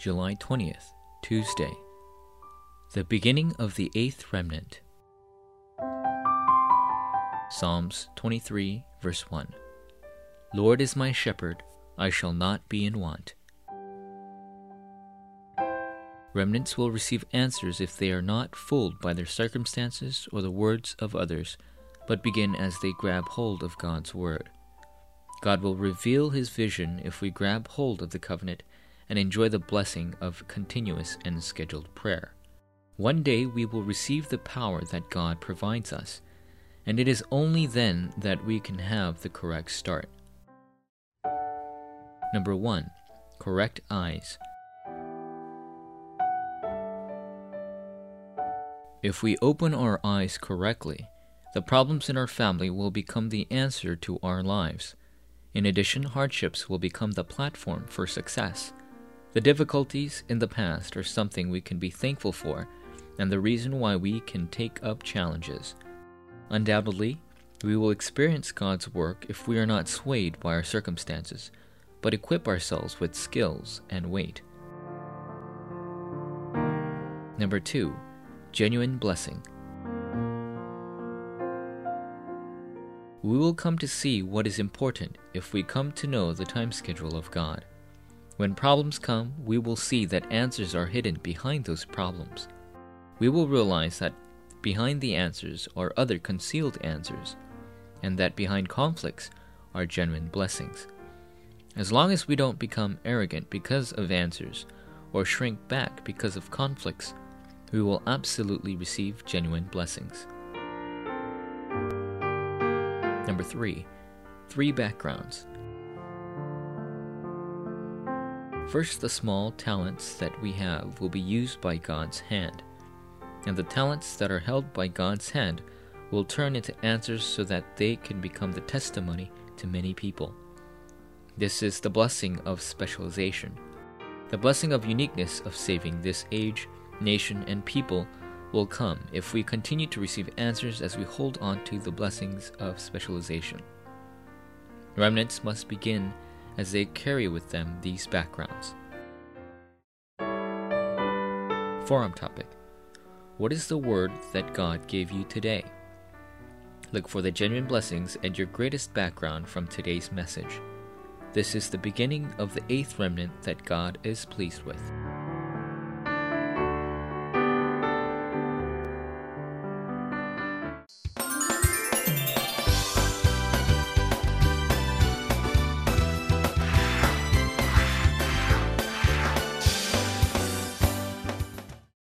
July 20th, Tuesday. The beginning of the eighth remnant. Psalms 23, verse 1. Lord is my shepherd, I shall not be in want. Remnants will receive answers if they are not fooled by their circumstances or the words of others, but begin as they grab hold of God's word. God will reveal his vision if we grab hold of the covenant and enjoy the blessing of continuous and scheduled prayer. One day we will receive the power that God provides us, and it is only then that we can have the correct start. Number 1. Correct eyes. If we open our eyes correctly, the problems in our family will become the answer to our lives. In addition, hardships will become the platform for success. The difficulties in the past are something we can be thankful for and the reason why we can take up challenges. Undoubtedly, we will experience God's work if we are not swayed by our circumstances, but equip ourselves with skills and weight. Number 2 genuine blessing. We will come to see what is important if we come to know the time schedule of God. When problems come, we will see that answers are hidden behind those problems. We will realize that behind the answers are other concealed answers, and that behind conflicts are genuine blessings. As long as we don't become arrogant because of answers or shrink back because of conflicts, we will absolutely receive genuine blessings. Number three, three backgrounds. First, the small talents that we have will be used by God's hand, and the talents that are held by God's hand will turn into answers so that they can become the testimony to many people. This is the blessing of specialization, the blessing of uniqueness of saving this age nation, and people will come if we continue to receive answers as we hold on to the blessings of specialization. Remnants must begin as they carry with them these backgrounds. Forum topic What is the word that God gave you today? Look for the genuine blessings and your greatest background from today's message. This is the beginning of the eighth remnant that God is pleased with.